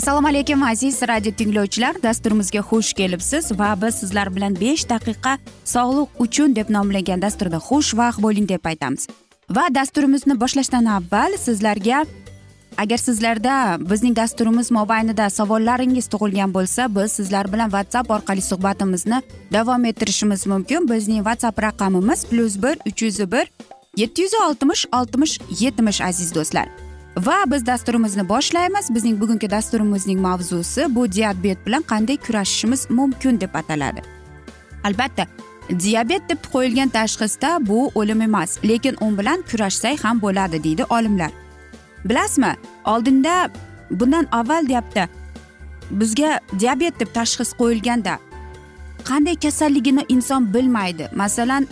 assalomu alaykum aziz radio tinglovchilar. Dasturimizga xush kelibsiz va biz sizlar bilan besh daqiqa sog'liq uchun deb nomlangan dasturda xushvaqt bo'ling deb aytamiz. Va dasturimizni boshlashdan avval sizlarga agar sizlarda bizning dasturimiz mobaynida savollaringiz tug'ilgan bo'lsa biz sizlar bilan whatsapp orqali suhbatimizni davom ettirishimiz mumkin. Bizning whatsapp raqamimiz plyus bir uch yuz bir yetti yuz oltmish oltmish yetmish aziz do'stlar. Va biz dasturimizni boshlaymiz. Bizning bugungi dasturimizning mavzusi bu diabet bilan qanday kurashishimiz mumkin deb ataladi. Albatta diabet deb qo'yilgan tashxisda bu o'lim emas lekin u bilan kurashsak ham bo'ladi deydi olimlar. Bilasizmi oldinda bundan avval deyapti bizga diabet deb tashxis qo'yilganda qanday kasalligini inson bilmaydi. Masalan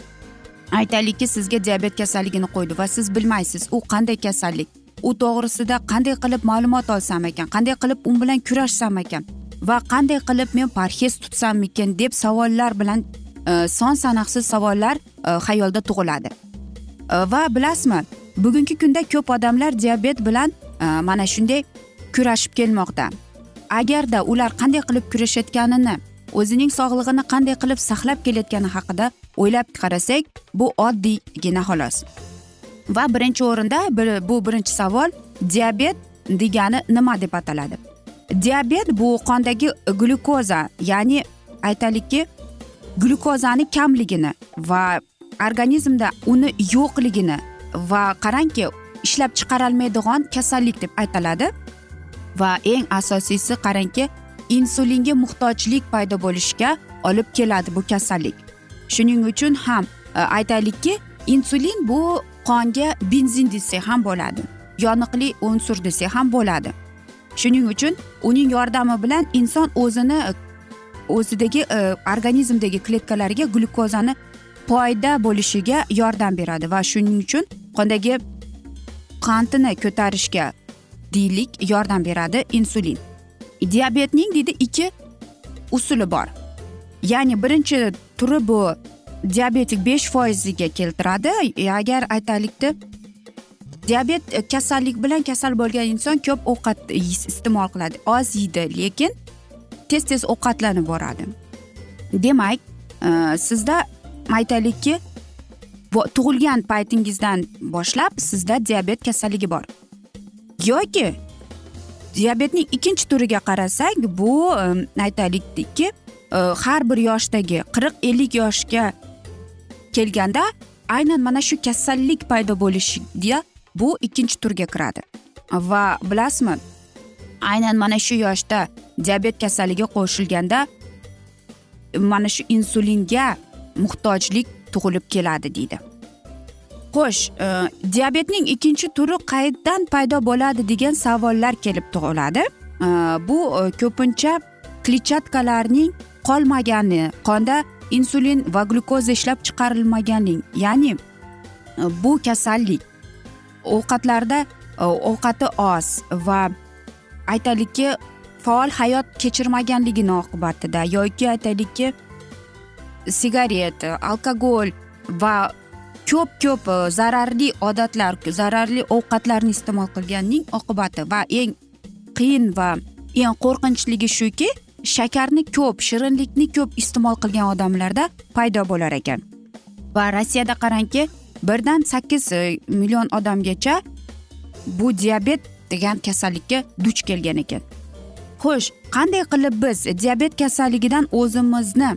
aytaylikki sizga diabet kasalligini qo'ydi va siz bilmaysiz u qanday kasallik. U to'g'risida qanday qilib ma'lumot olsam ekan qanday qilib u bilan kurashsam ekan va qanday qilib men parhez tutsammikin deb savollar bilan e, son sanoqsiz savollar e, xayolda tug'iladi. E, va bilasizmi bugungi kunda ko'p odamlar diabet bilan mana shunday kurashib kelmoqda. Agarda ular qanday qilib kurashayotganini o'zining sog'lig'ini qanday qilib saqlab kelayotgani haqida o'ylab qarasak bu oddiygina xolos. Va birinchi o'rinda bu birinchi savol diabet degani nima deb ataladi? Diabet bu qondagi glyukoza ya'ni aytaylikki glyukozani kamligini va organizmda uni yo'qligini va qarangki ishlab chiqarilmaydigan kasallik deb aytiladi va eng asosiysi qarangki insulinga muhtojlik paydo bo'lishiga olib keladi bu kasallik. Shuning uchun ham e, aytaylikki insulin bu qonga benzin desak ham bo'ladi yoniqli unsur desak ham bo'ladi. Shuning uchun uning yordami bilan inson o'zini o'zidagi e, organizmdagi kletkalarga glyukozani foyda bo'lishiga yordam beradi va shuning uchun qondagi qandini ko'tarishga deylik yordam beradi insulin. Diabetning deydi ikki usuli bor. Ya'ni birinchi turi bu diabetik besh foiziga keltiradi. E, agar aytaylikda diabet e, kasallik bilan kasal bo'lgan inson ko'p ovqat iste'mol qiladi. Oz yeydi lekin tez tez ovqatlanib boradi. Demak e, sizda aytaylikki tug'ilgan paytingizdan boshlab sizda diabet kasalligi bor. Yoki diabetning ikkinchi turiga qarasak bu aytaylikki har bir yoshdagi qirq ellik yoshga kelganda aynan mana shu kasallik paydo bo'lishiga bu ikkinchi turga kiradi. Va bilasizmi aynan mana shu yoshda diabet kasalligi qo'shilganda mana shu insulinga muhtojlik tug'ilib keladi deydi. Xo'sh e, diabetning ikkinchi turi qayerdan paydo bo'ladi degan savollar kelib tug'iladi. E, bu e, ko'pincha kletchatkalarning qolmagani qonda insulin va glyukoza ishlab chiqarilmaganlik ya'ni e, bu kasallik ovqatlarda e, ovqati oz va aytaylikki faol hayot kechirmaganligini oqibatida yoki aytaylikki sigaret alkogol va ko'p ko'p e, zararli odatlar zararli ovqatlarni iste'mol qilganning oqibati va eng qiyin va eng qo'rqinchligi shuki shakarni ko'p shirinlikni ko'p iste'mol qilgan odamlarda paydo bo'lar ekan. Va rossiyada qarangki birdan sakkiz e, million odamgacha bu diabet degan kasallikka duch kelgan ekan. Xo'sh qanday qilib biz diabet kasalligidan o'zimizni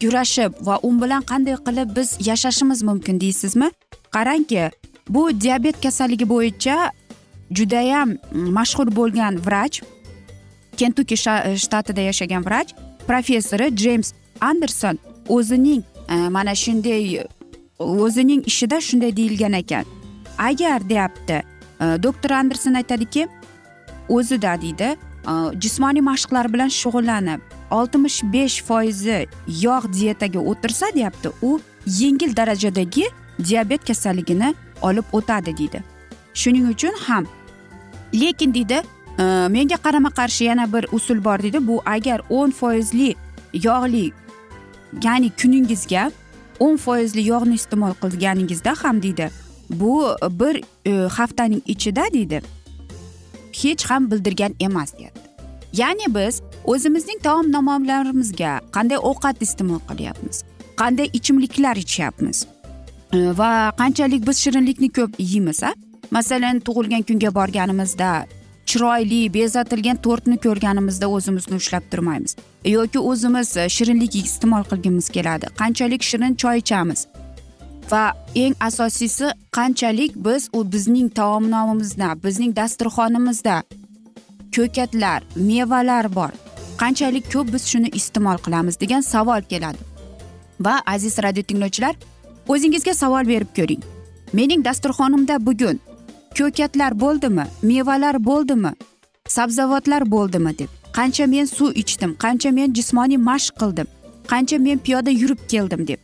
kurashib va u bilan qanday qilib biz yashashimiz mumkin deysizmi? Qarangki bu diabet kasalligi bo'yicha judayam mashhur bo'lgan vrach kentuki shtatida e, yashagan vrach professori jeyms anderson o'zining e, mana shunday o'zining ishida shunday deyilgan ekan. Agar deyapti e, doktor anderson aytadiki o'zida deydi jismoniy mashqlar bilan shug'ullanib oltmish besh foizi yog' dietaga o'tirsa deyapti u yengil darajadagi diabet kasalligini olib o'tadi deydi. Shuning uchun ham lekin deydi Э, menga qarama qarshi yana bir usul bor deydi bu agar o'n foizli yog'li ya'ni kuningizga o'n foizli yog'ni iste'mol qilganingizda ham deydi. Bu bir e, haftaning ichida deydi. Hech ham bildirgan emas deyapti. Ya'ni biz o'zimizning taom nomlarimizga qanday ovqat iste'mol qilyapmiz qanday ichimliklar ichyapmiz e, va qanchalik biz shirinlikni ko'p yeymiz a masalan tug'ilgan kunga borganimizda chiroyli bezatilgan tortni ko'rganimizda o'zimizni ushlab turmaymiz. Yoki o'zimiz e, shirinlik iste'mol qilgimiz keladi. Qanchalik shirin choy ichamiz? Va eng asosiysi qanchalik biz u bizning taomnomimizda bizning dasturxonimizda ko'katlar mevalar bor. Qanchalik ko'p biz shuni iste'mol qilamiz degan savol keladi. Va aziz radio tinglovchilar o'zingizga savol berib ko'ring. Mening dasturxonimda bugun ko'katlar bo'ldimi mevalar bo'ldimi sabzavotlar bo'ldimi deb. Qancha men suv ichdim qancha men jismoniy mashq qildim qancha men piyoda yurib keldim deb.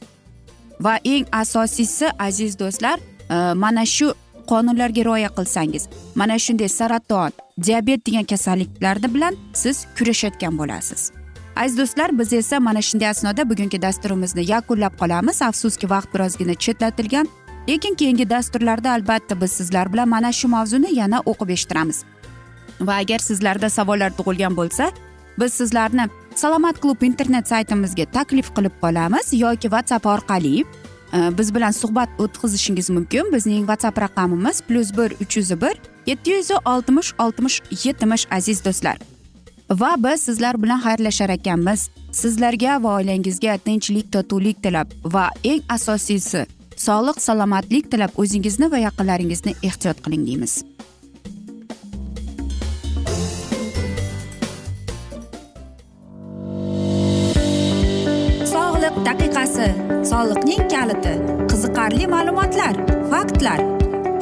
Va eng asosiysi aziz do'stlar e, mana shu qonunlarga rioya qilsangiz mana shunday saraton diabet degan kasalliklar bilan siz kurashayotgan bo'lasiz. Aziz do'stlar biz esa mana shunday asnoda bugungi dasturimizni yakunlab qolamiz. Afsuski vaqt birozgina chetlatilgan. Lekin keyingi dasturlarda albatta biz sizlar bilan mana shu mavzuni yana o'qib eshittiramiz. Va agar sizlarda savollar tug'ilgan bo'lsa biz sizlarni salomat klub internet saytimizga taklif qilib qolamiz yoki whatsapp orqali e, biz bilan suhbat o'tkazishingiz mumkin. Bizning whatsapp raqamimiz plyus bir uch yuz bir yetti yuz oltmish oltmish yetmish aziz do'stlar. Va biz sizlar bilan xayrlashar ekanmiz. Sizlarga va oilangizga tinchlik totuvlik tilab. Va eng asosiysi sog'lik salomatlik tilab o'zingizni va yaqinlaringizni ehtiyot qiling deymiz. Sog'liq daqiqasi soliqning kaliti qiziqarli ma'lumotlar faktlar.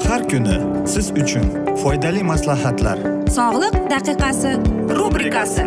Har kuni siz uchun foydali maslahatlar. Sog'liq daqiqasi rubrikasi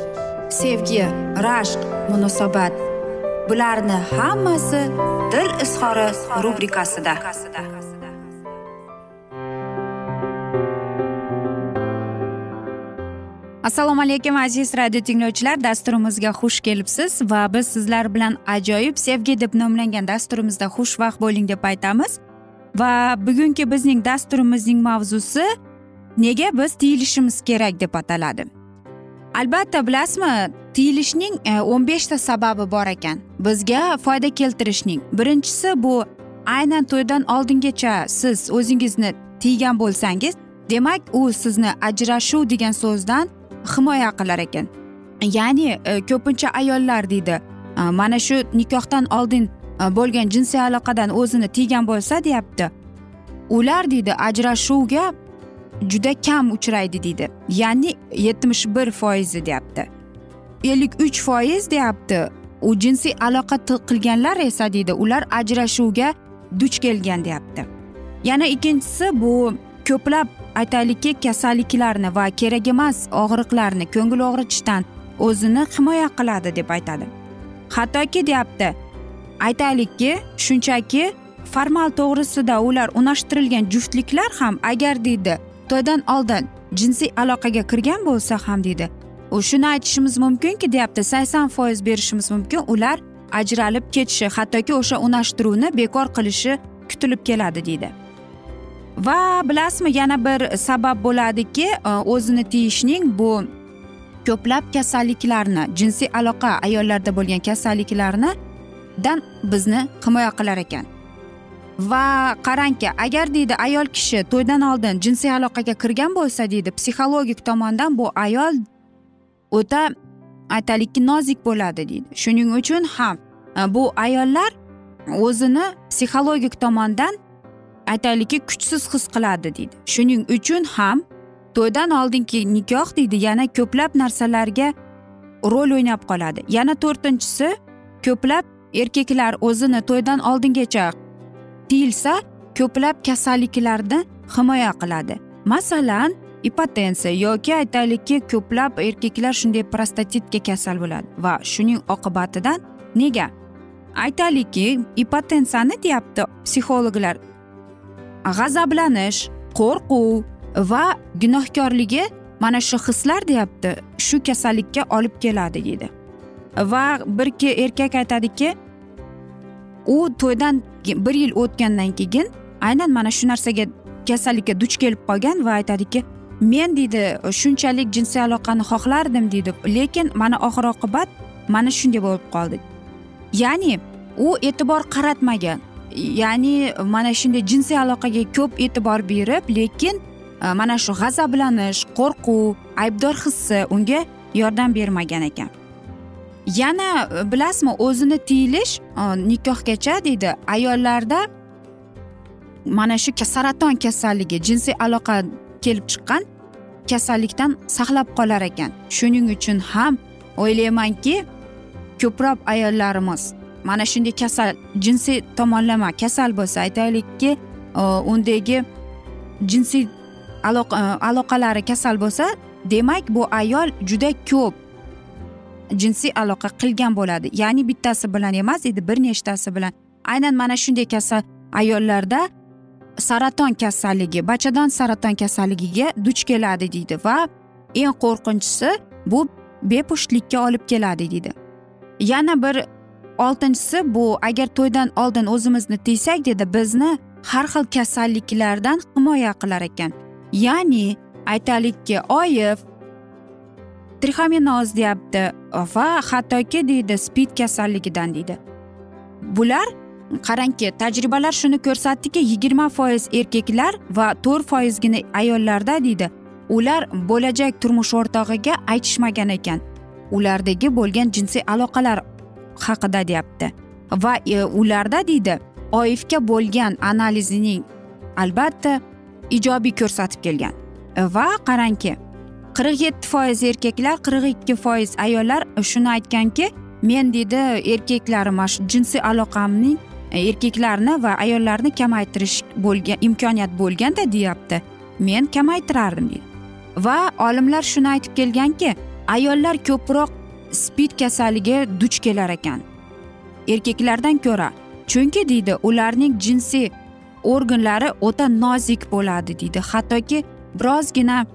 sevgi rashq munosabat. Bularni hammasi dil izhori rubrikasida. Assalomu alaykum aziz radio tinglovchilar. Dasturimizga xush kelibsiz va biz sizlar bilan ajoyib sevgi deb nomlangan dasturimizda xushvaqt bo'ling deb aytamiz. Va bugungi bizning dasturimizning mavzusi nega biz tiyilishimiz kerak deb ataladi. Albatta bilasizmi tiyilishning e, o'n beshta sababi bor ekan. Bizga foyda keltirishning. Birinchisi bu aynan to'ydan oldingacha siz o'zingizni tiygan bo'lsangiz demak u sizni ajrashuv degan so'zdan himoya qilar ekan. Ya'ni e, ko'pincha ayollar deydi e, mana shu nikohdan oldin bo'lgan jinsiy aloqadan o'zini tiygan bo'lsa deyapti. Ular deydi ajrashuvga juda kam uchraydi deydi. Ya'ni yetmish bir foizi deyapti. ellik uch foiz deyapti. U jinsiy aloqa qilganlar esa deydi ular ajrashuvga duch kelgan deyapti. Yana ikkinchisi bu ko'plab aytaylikki kasalliklarni va kerak emas og'riqlarni ko'ngil og'ritishdan o'zini himoya qiladi deb aytadi. Hattoki deyapti aytaylikki shunchaki formal to'g'risida ular unashtirilgan juftliklar ham agar deydi to'ydan oldin jinsiy aloqaga kirgan bo'lsa ham deydi. Shuni aytishimiz mumkinki deyapti sakson foiz berishimiz mumkin. Ular ajralib ketishi hattoki o'sha unashtiruvni bekor qilishi kutilib keladi deydi. Va bilasizmi yana bir sabab bo'ladiki e, o'zini tiyishning bu ko'plab kasalliklarni jinsiy aloqa ayollarda bo'lgan kasalliklarni dan bizni himoya qilar ekan. Va qarangki agar deydi ayol kishi to'ydan oldin jinsiy aloqaga kirgan bo'lsa deydi psixologik tomondan bu ayol o'ta aytaylikki nozik bo'ladi deydi. Shuning uchun ham e, bu ayollar o'zini psixologik tomondan aytaylikki kuchsiz his qiladi deydi. Shuning uchun ham to'ydan oldingi nikoh deydi yana ko'plab narsalarga rol o'ynab qoladi. Yana to'rtinchisi ko'plab erkaklar o'zini to'ydan oldingacha tiyilsa ko'plab kasalliklarni himoya qiladi. Masalan ipotensiya yoki aytaylikki ko'plab erkaklar shunday prostatitga kasal bo'ladi va shuning oqibatidan nega? Aytaylikki ipotensiyani deyapti psixologlar. G'azablanish qo'rquv va gunohkorligi mana shu hislar deyapti shu kasallikka olib keladi deydi. Va bir erkak aytadiki u to'ydan bir yil o'tgandan keyin aynan mana shu narsaga kasallikka duch kelib qolgan va aytadiki men deydi shunchalik jinsiy aloqani xohlardim deydi. Lekin mana oxir oqibat mana shunday bo'lib qoldi. Ya'ni u e'tibor qaratmagan. Ya'ni mana shunday jinsiy aloqaga ko'p e'tibor berib lekin e, mana shu g'azablanish qo'rquv aybdor hissi unga yordam bermagan ekan. Yana e, bilasizmi o'zini tiyilish e, nikohgacha deydi. Ayollarda mana shu saraton kasalligi jinsiy aloqa kelib chiqqan kasallikdan saqlab qolar ekan. Shuning uchun ham o'ylaymanki ko'proq ayollarimiz mana shunday kasal jinsiy tomonlama kasal bo'lsa aytaylikki e, undagi jinsiy aloqalari kasal bo'lsa demak bu ayol juda ko'p jinsiy aloqa qilgan bo'ladi. Ya'ni bittasi bilan emas deydi bir nechtasi bilan. Aynan mana shunday kasal ayollarda saraton kasalligi bachadon saraton kasalligiga duch keladi deydi va eng qo'rqinchisi bu bepushtlikka olib keladi deydi. Yana bir oltinchisi bu agar to'ydan oldin o'zimizni tiysak dedi bizni har xil kasalliklardan himoya qilar ekan. Ya'ni aytaylikki oyif trixominoz deyapti va hattoki deydi spid kasalligidan deydi. Bular qarangki tajribalar shuni ko'rsatdiki yigirma foiz erkaklar va to'rt foizgina ayollarda deydi ular bo'lajak turmush o'rtog'iga aytishmagan ekan. Ulardagi bo'lgan jinsiy aloqalar haqida deyapti. Va e, ularda deydi oifga bo'lgan analizining albatta ijobiy ko'rsatib kelgan. Va qarangki qirq yetti foiz erkaklar qirq ikki foiz ayollar shuni aytganki men deydi erkaklarim mana shu jinsiy aloqamning e, erkaklarni va ayollarni kamaytirish bo'lgan imkoniyat bo'lganda deyapti. Men kamaytirardim deydi. Va olimlar shuni aytib kelganki ayollar ko'proq spid kasaliga duch kelar ekan. Erkaklardan ko'ra chunki deydi ularning jinsiy organlari o'ta nozik bo'ladi deydi. Hattoki birozgina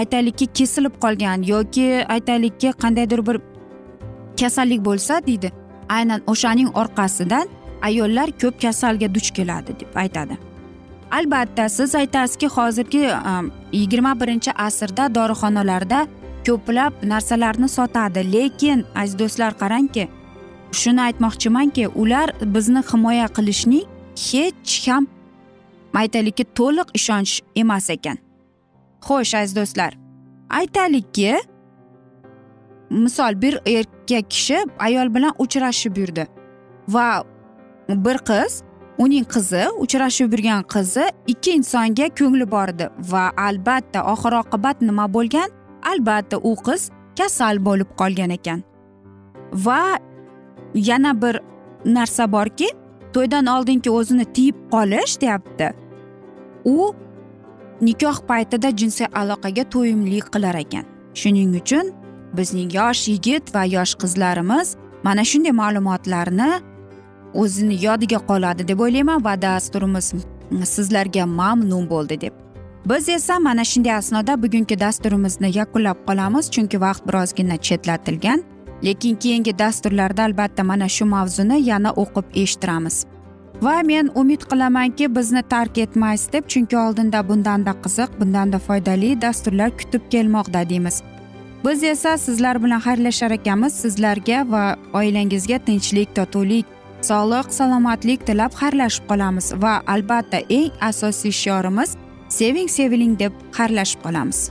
aytaylikki kesilib qolgan yoki aytaylikki qandaydir bir kasallik bo'lsa deydi. Aynan o'shaning orqasidan ayollar ko'p kasalga duch keladi deb aytadi. Albatta siz aytasizki hozirgi yigirma birinchi asrda dorixonalarda ko'plab narsalarni sotadi. Lekin aziz do'stlar qarangki shuni aytmoqchimanki ular bizni himoya qilishning hech ham aytaylikki to'liq ishonch emas ekan. Xo'sh aziz do'stlar. Aytaylikki misol bir erkak kishi ayol bilan uchrashib yurdi va bir qiz uning qizi uchrashib yurgan qizi ikki insonga ko'ngli bor edi va albatta oxir oqibat nima bo'lgan? Albatta u qiz kasal bo'lib qolgan ekan. Va yana bir narsa borki to'ydan oldingi o'zini tiyib qolish deyapti. U nikoh paytida jinsiy aloqaga to'yimli qilar ekan. Shuning uchun bizning yosh yigit va yosh qizlarimiz mana shunday ma'lumotlarni o'zini yodiga qoladi deb o'ylayman va dasturimiz sizlarga mamnun bo'ldi deb. Biz esa mana shunday asnoda bugungi dasturimizni yakunlab qolamiz chunki vaqt birozgina chetlatilgan lekin keyingi dasturlarda albatta mana shu mavzuni yana o'qib eshittiramiz. Va men umid qilamanki bizni tark etmaysiz deb chunki oldinda bundanda qiziq bundanda foydali dasturlar kutib kelmoqda deymiz. Biz esa sizlar bilan xayrlashar ekanmiz. Sizlarga va oilangizga tinchlik totuvlik sog'lik salomatlik tilab xayrlashib qolamiz va albatta eng asosiy shiorimiz seving seviling deb xayrlashib qolamiz.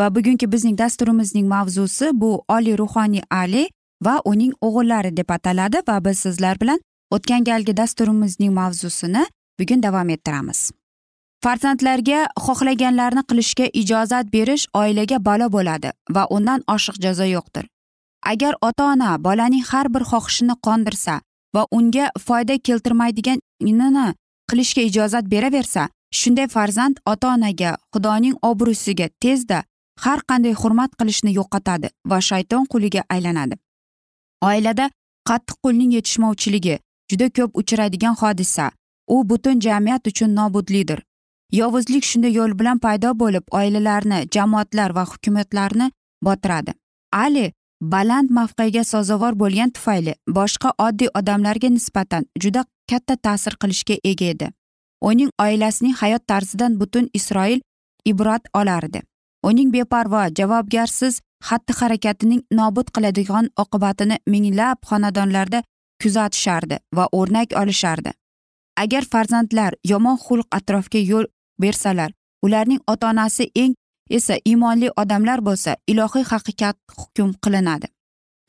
Va bugungi bizning dasturimizning mavzusi bu oliy ruhoniy ali va uning o'g'illari deb ataladi va biz sizlar bilan o'tgan galgi dasturimizning mavzusini bugun davom ettiramiz. Farzandlarga xohlaganlarini qilishga ijozat berish oilaga balo bo'ladi va undan oshiq jazo yo'qdir. Agar ota ona bolaning har bir xohishini qondirsa va unga foyda keltirmaydiganini qilishga ijozat beraversa shunday farzand ota onaga xudoning obro'siga tezda har qanday hurmat qilishni yo'qotadi va shayton quliga aylanadi. Oilada qattiq qo'lning yetishmovchiligi juda ko'p uchraydigan hodisa. U butun jamiyat uchun nobudlidir. Yovuzlik shunday yo'l bilan paydo bo'lib oilalarni jamoatlar va hukumatlarni botiradi. Ali baland mavqega sazovor bo'lgani tufayli boshqa oddiy odamlarga nisbatan juda katta ta'sir qilishga ega edi. Uning oilasining hayot tarzidan butun isroil ibrat olardi. Uning beparvo javobgarsiz xatti harakatining nobud qiladigan oqibatini minglab xonadonlarda kuzatishardi va o'rnak olishardi. Agar farzandlar yomon xulq atrofga yo'l bersalar ularning ota onasi eng esa iymonli odamlar bo'lsa ilohiy haqiqat hukm qilinadi.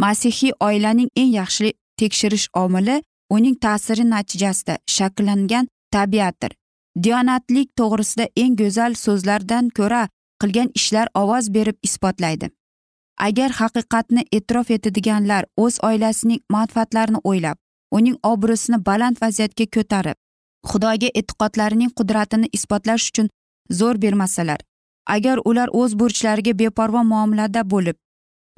Masihiy oilaning eng yaxshi tekshirish omili uning ta'siri natijasida shakllangan tabiatdir. Diyonatlik to'g'risida eng go'zal so'zlardan ko'ra qilgan ishlar ovoz berib isbotlaydi. Agar haqiqatni e'tirof etadiganlar o'z oilasining manfaatlarini o'ylab uning obro'sini baland vaziyatga ko'tarib xudoga e'tiqodlarining qudratini isbotlash uchun zo'r bermasalar agar ular o'z burchlariga beparvo muomalada bo'lib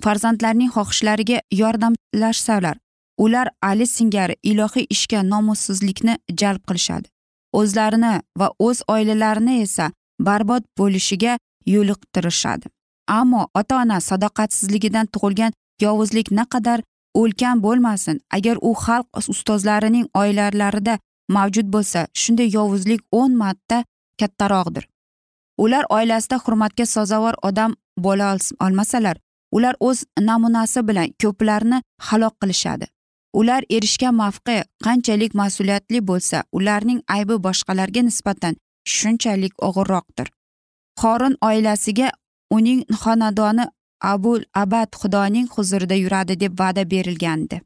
farzandlarining xohishlariga yordamlashsalar ular ali singari ilohiy ishga nomussizlikni jalb qilishadi. O'zlarini va o'z oilalarini esa barbod bo'lishiga yo'liqtirishadi ammo ota ona sadoqatsizligidan tug'ilgan yovuzlik naqadar ulkan bo'lmasin agar u xalq ustozlarining oilalarida mavjud bo'lsa shunday yovuzlik o'n marta kattaroqdir. Ular oilasida hurmatga sazovor odam bo'la olmasalar ular o'z namunasi bilan ko'plarni halok qilishadi. Ular erishgan mavqe qanchalik mas'uliyatli bo'lsa ularning aybi boshqalarga nisbatan shunchalik og'irroqdir. Xorin oilasiga uning xonadoni abul abad xudoning huzurida yuradi deb va'da berilgandi.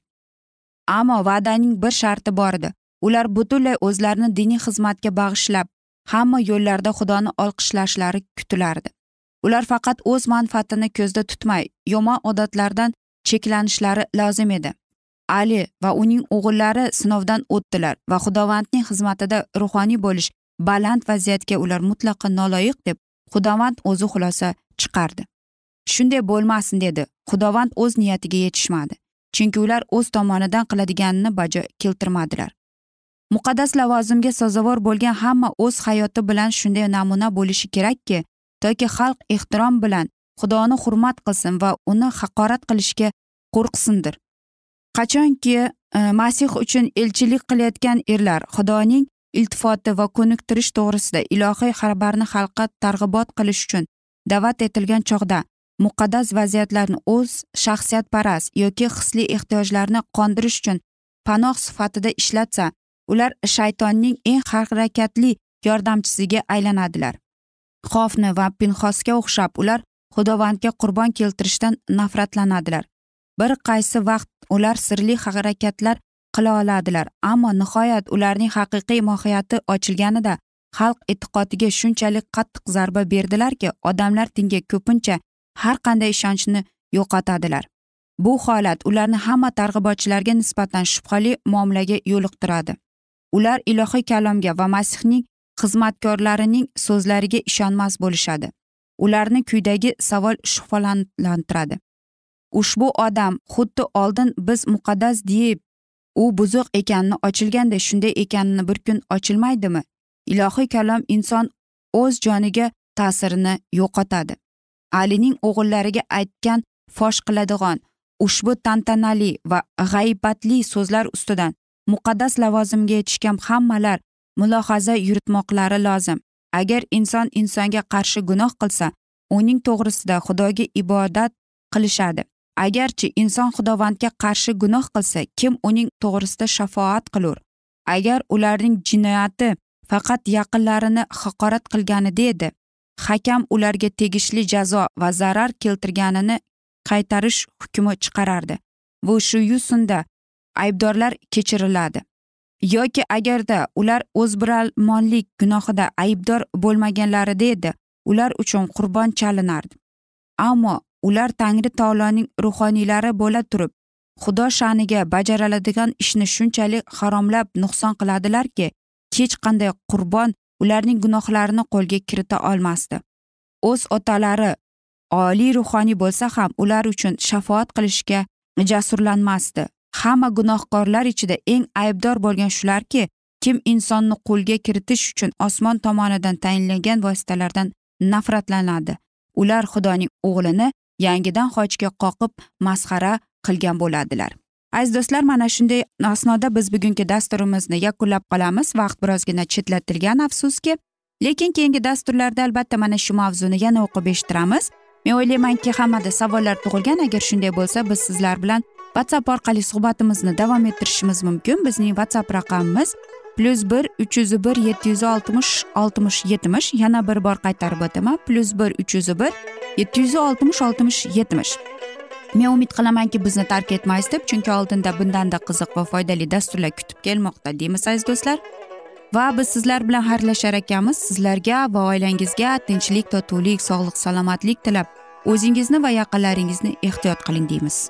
Ammo va'daning bir sharti bor edi. Ular butunlay o'zlarini diniy xizmatga bag'ishlab hamma yo'llarda xudoni olqishlashlari kutilardi. Ular faqat o'z manfaatini ko'zda tutmay yomon odatlardan cheklanishlari lozim edi. Ali va uning o'g'illari sinovdan o'tdilar va xudovandning xizmatida ruhoniy bo'lish baland vaziyatga ular mutlaqo noloyiq deb xudovand o'zi xulosa chiqardi. Shunday bo'lmasin dedi. Xudovand o'z niyatiga yetishmadi chunki ular o'z tomonidan qiladiganini bajo keltirmadilar. Muqaddas lavozimga sazovor bo'lgan hamma o'z hayoti bilan shunday namuna bo'lishi kerakki toki xalq ehtirom bilan xudoni hurmat qilsin va uni haqorat qilishga qo'rqsindir. Qachonki e, masih uchun elchilik qilayotgan erlar xudoning iltifoti va ko'niktirish to'g'risida ilohiy xabarni xalqqa targ'ibot qilish uchun da'vat etilgan chog'da muqaddas vaziyatlarni o'z shaxsiyatparast yoki hisli ehtiyojlarini qondirish uchun panoh sifatida ishlatsa ular shaytonning eng harakatli yordamchisiga aylanadilar. Xofni va pinxosga o'xshab ular xudovandga qurbon keltirishdan nafratlanadilar. Bir qaysi vaqt ular sirli harakatlar qila oladilar. Ammo nihoyat ularning haqiqiy mohiyati ochilganida xalq e'tiqodiga shunchalik qattiq zarba berdilarki odamlar dinga ko'pincha har qanday ishonchni yo'qotadilar. Bu holat ularni hamma targ'ibotchilarga nisbatan shubhali muomalaga yo'liqtiradi. Ular ilohiy kalomga va masihning xizmatkorlarining so'zlariga ishonmas bo'lishadi. Ularni kuydagi savol shubhalantiradi. Ushbu odam xuddi oldin biz muqaddas deb u buzuq ekanini ochilganda shunday ekanini bir kun ochilmaydimi? Ilohiy kalom inson o'z joniga ta'sirini yo'qotadi. Alining o'g'illariga aytgan fosh qiladigan ushbu tantanali va g'aybatli so'zlar ustidan muqaddas lavozimga yetishgan hammalar mulohaza yuritmoqlari lozim. Agar inson insonga qarshi gunoh qilsa uning to'g'risida xudoga ibodat qilishadi. Agarchi inson xudovandga qarshi gunoh qilsa kim uning to'g'risida shafoat qilur? Agar ularning jinoyati faqat yaqinlarini haqorat qilganida edi hakam ularga tegishli jazo va zarar keltirganini qaytarish hukmi chiqarardi. Va shu yuzsunda aybdorlar kechiriladi. Yoki agarda ular o'zbiralmonlik gunohida aybdor bo'lmaganlarida edi ular uchun qurbon chalinardi. Ammo ular tangri taoloning ruhoniylari bo'la turib xudo sha'niga bajariladigan ishni shunchalik haromlab nuqson qiladilarki hech qanday qurbon ularning gunohlarini qo'lga kirita olmasdi. O'z otalari oliy ruhoniy bo'lsa ham ular uchun shafoat qilishga jasurlanmasdi. Hamma gunohkorlar ichida eng aybdor bo'lgan shularki kim insonni qo'lga kiritish uchun osmon tomonidan tayinlangan vositalardan nafratlanadi. Ular xudoning o'g'lini yangidan xochga qoqib masxara qilgan bo'ladilar. Aziz do'stlar mana shunday asnoda biz bugungi dasturimizni yakunlab qolamiz. Vaqt birozgina chetlatilgan afsuski. Lekin keyingi dasturlarda albatta mana shu mavzuni yana o'qib eshittiramiz. Men o'ylaymanki hammada savollar tug'ilgan. Agar shunday bo'lsa biz sizlar bilan whatsapp orqali suhbatimizni davom ettirishimiz mumkin. Bizning whatsapp raqamimiz plyus bir uch yuz bir yetti yuz oltmish oltmish yetmish yana bir bor qaytarib o'taman. plyus bir uch yuz bir yetti yuz oltmish oltmish yetmish men umid qilamanki bizni tark etmaysiz deb chunki oldinda bundanda qiziq va foydali dasturlar kutib kelmoqda deymiz aziz do'stlar. Va biz sizlar bilan xayrlashar ekanmiz. Sizlarga va oilangizga tinchlik totuvlik sog'lik salomatlik tilab o'zingizni va yaqinlaringizni ehtiyot qiling deymiz.